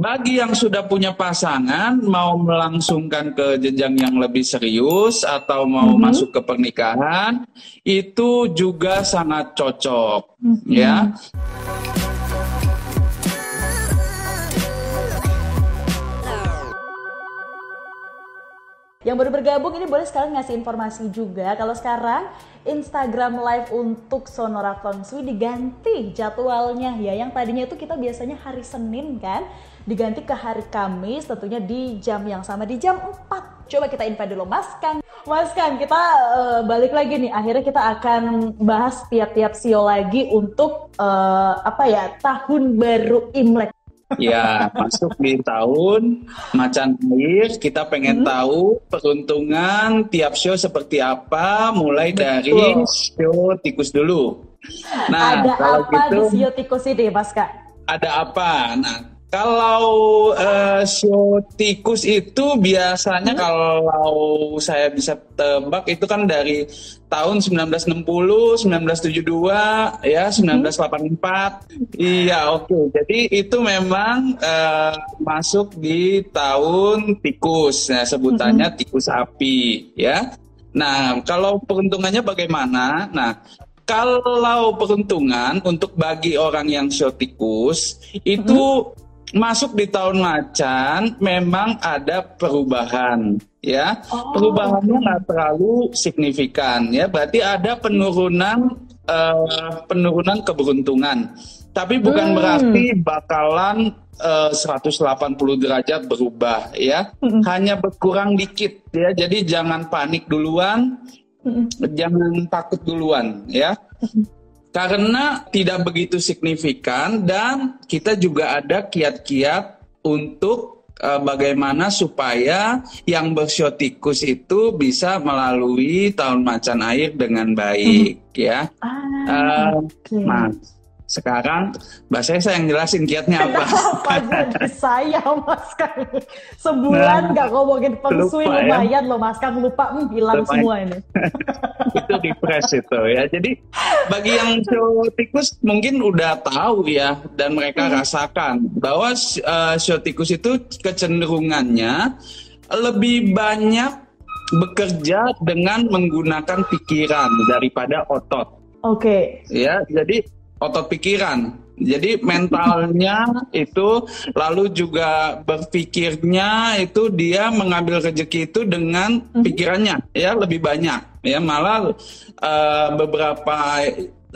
bagi yang sudah punya pasangan mau melangsungkan ke jenjang yang lebih serius atau mau Mhm. masuk ke pernikahan itu juga sangat cocok Mhm. ya. Yang baru bergabung ini boleh sekalian ngasih informasi juga kalau sekarang Instagram Live untuk Sonora Feng Shui diganti jadwalnya ya. Yang tadinya itu kita biasanya hari Senin kan, diganti ke hari Kamis tentunya di jam yang sama di jam 4. Coba kita invite dulu Mas Kang. Mas Kang, kita eh, balik lagi nih. Akhirnya kita akan bahas tiap-tiap sio lagi untuk eh, apa ya? tahun baru Imlek. Ya, masuk di tahun macan air, kita pengen tahu peruntungan tiap show seperti apa, mulai dari Betul. show tikus dulu. Nah, Ada kalau apa gitu, di sio tikus ini Mas Kang? ada apa? Nah, kalau eh, show tikus itu biasanya kalau saya bisa tebak itu kan dari tahun 1960, 1972, ya 1984. Iya, oke. Jadi itu memang eh, masuk di tahun tikus. Nah, sebutannya tikus api, ya. Nah, kalau peruntungannya bagaimana? Nah, kalau peruntungan untuk bagi orang yang show tikus itu masuk di tahun macan memang ada perubahan ya. Oh, perubahannya nggak terlalu signifikan ya. Berarti ada penurunan eh, penurunan keberuntungan. Tapi bukan Hmm. berarti bakalan eh, 180 derajat berubah ya. Mm-mm. hanya berkurang dikit ya. Jadi jangan panik duluan. Mm-mm. jangan takut duluan ya karena tidak begitu signifikan dan kita juga ada kiat-kiat untuk eh, bagaimana supaya yang bersiotikus itu bisa melalui tahun macan air dengan baik ya. Ah, Eh, oke. Nah, sekarang Mbak saya saya yang jelasin kiatnya apa. Kenapa jadi saya Mas Kang? Sebulan Nah, nggak ngomongin feng shui lupa ya. lumayan loh Mas Kang lupa hmm, hilang Lumayan. semua ini. itu refresh itu ya. Jadi bagi yang show tikus mungkin udah tahu ya dan mereka rasakan bahwa uh, show tikus itu kecenderungannya lebih banyak bekerja dengan menggunakan pikiran daripada otot Oke. ya. Jadi otot pikiran. Jadi mentalnya itu lalu juga berpikirnya itu dia mengambil rezeki itu dengan pikirannya ya lebih banyak ya. Malah eh, beberapa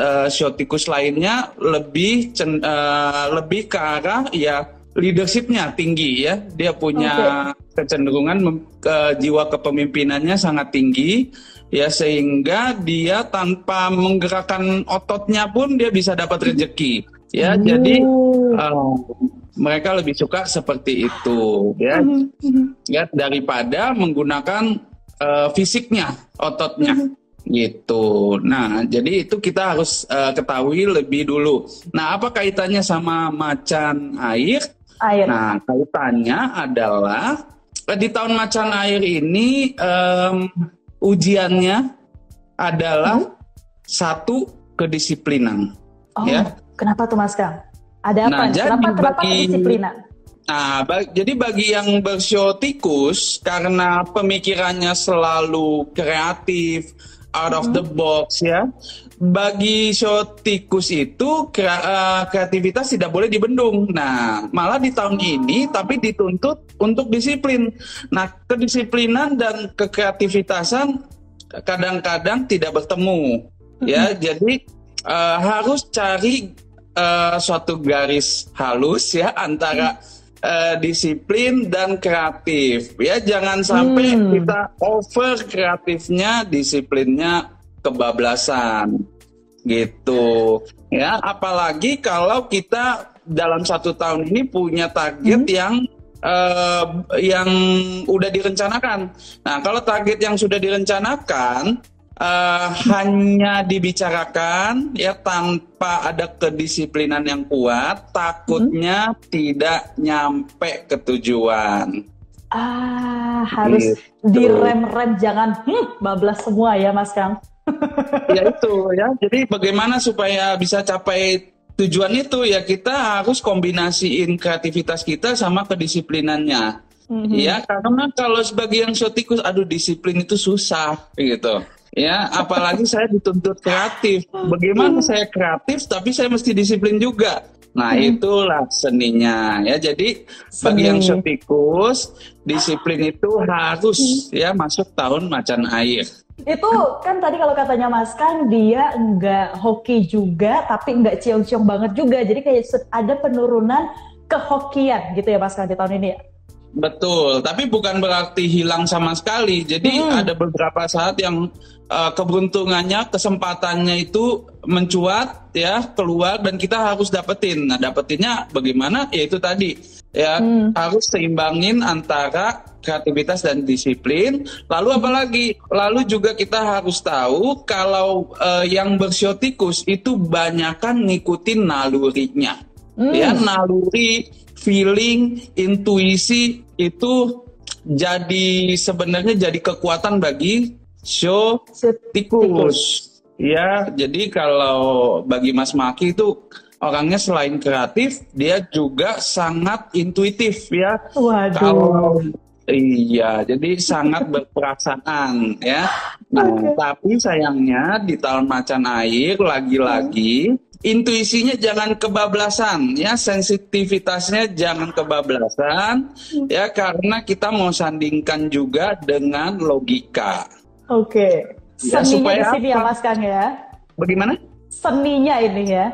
eh, show tikus lainnya lebih cen- eh, lebih ke arah ya leadershipnya tinggi ya. Dia punya kecenderungan ke jiwa kepemimpinannya sangat tinggi ya sehingga dia tanpa menggerakkan ototnya pun dia bisa dapat rezeki ya. Jadi Uh. mereka lebih suka seperti itu ya. Ya daripada menggunakan eh, fisiknya ototnya gitu. Nah jadi itu kita harus eh, ketahui lebih dulu. Nah apa kaitannya sama macan air? Air. Nah, kaitannya adalah di tahun macan air ini em, ujiannya adalah satu kedisiplinan. oh, ya. kenapa tuh Mas Kang? Ada apa? Nah, nih? kenapa bagi- kedisiplinan? Nah, ba- jadi bagi yang bersiotikus karena pemikirannya selalu kreatif, out of the box ya. Bagi siotikus itu krea- eh, kreativitas tidak boleh dibendung. Nah, malah di tahun ini tapi dituntut untuk disiplin. Nah, kedisiplinan dan kekreativitasan kadang-kadang tidak bertemu ya. Jadi eh, harus cari eh, suatu garis halus ya antara eh, disiplin dan kreatif. Ya jangan sampai Hmm. kita over kreatifnya disiplinnya kebablasan. Gitu. Ya apalagi kalau kita dalam satu tahun ini punya target yang eh, yang udah direncanakan. Nah kalau target yang sudah direncanakan eh, hanya dibicarakan ya tanpa ada kedisiplinan yang kuat takutnya tidak nyampe ke tujuan Ah, harus Gitu. direm-rem jangan hmm, bablas semua ya Mas Kang. ya itu ya jadi bagaimana supaya bisa capai tujuan itu ya kita harus kombinasiin kreativitas kita sama kedisiplinannya. Mm-hmm. Ya, karena kalau sebagai yang shotikus, aduh disiplin itu susah gitu. Ya, apalagi saya dituntut kreatif. Bagaimana saya kreatif tapi saya mesti disiplin juga. Nah, hmm. itulah seninya ya. Jadi Seni. bagi yang shotikus, disiplin itu harus hmm. ya masuk tahun macan air. Itu kan tadi kalau katanya Mas kan dia nggak hoki juga tapi nggak ciong-ciong banget juga. Jadi kayak ada penurunan kehokian gitu ya Mas kan di tahun ini ya. Betul, tapi bukan berarti hilang sama sekali. Jadi hmm. ada beberapa saat yang uh, keberuntungannya, kesempatannya itu mencuat ya keluar dan kita harus dapetin. Nah, dapetinnya bagaimana? Ya itu tadi ya hmm. harus seimbangin antara kreativitas dan disiplin. Lalu apalagi? Lalu juga kita harus tahu kalau uh, yang bersiotikus itu banyakkan ngikutin nalurinya. Hmm. Ya, naluri, feeling, intuisi itu jadi sebenarnya jadi kekuatan bagi show tikus. Ya, jadi kalau bagi Mas Maki itu orangnya selain kreatif, dia juga sangat intuitif ya. Waduh. Kalau Iya, jadi sangat berperasaan ya. Nah, okay. tapi sayangnya di tahun macan air lagi-lagi intuisinya jangan kebablasan ya sensitivitasnya jangan kebablasan ya karena kita mau sandingkan juga dengan logika. Oke. Ya, Seninya ya Kang ya. Bagaimana? Seninya ini ya.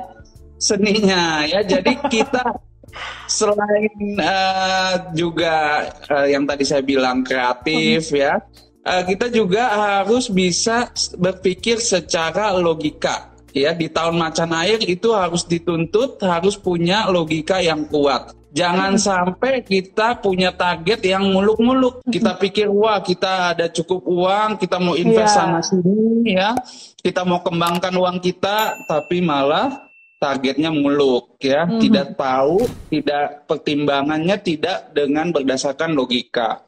Seninya ya. Jadi kita selain uh, juga uh, yang tadi saya bilang kreatif hmm. ya, uh, kita juga harus bisa berpikir secara logika ya di tahun macan air itu harus dituntut harus punya logika yang kuat. Jangan hmm. sampai kita punya target yang muluk-muluk. Kita pikir wah kita ada cukup uang, kita mau invest yeah. sana sini ya. Kita mau kembangkan uang kita tapi malah targetnya muluk ya, mm -hmm. tidak tahu, tidak pertimbangannya tidak dengan berdasarkan logika.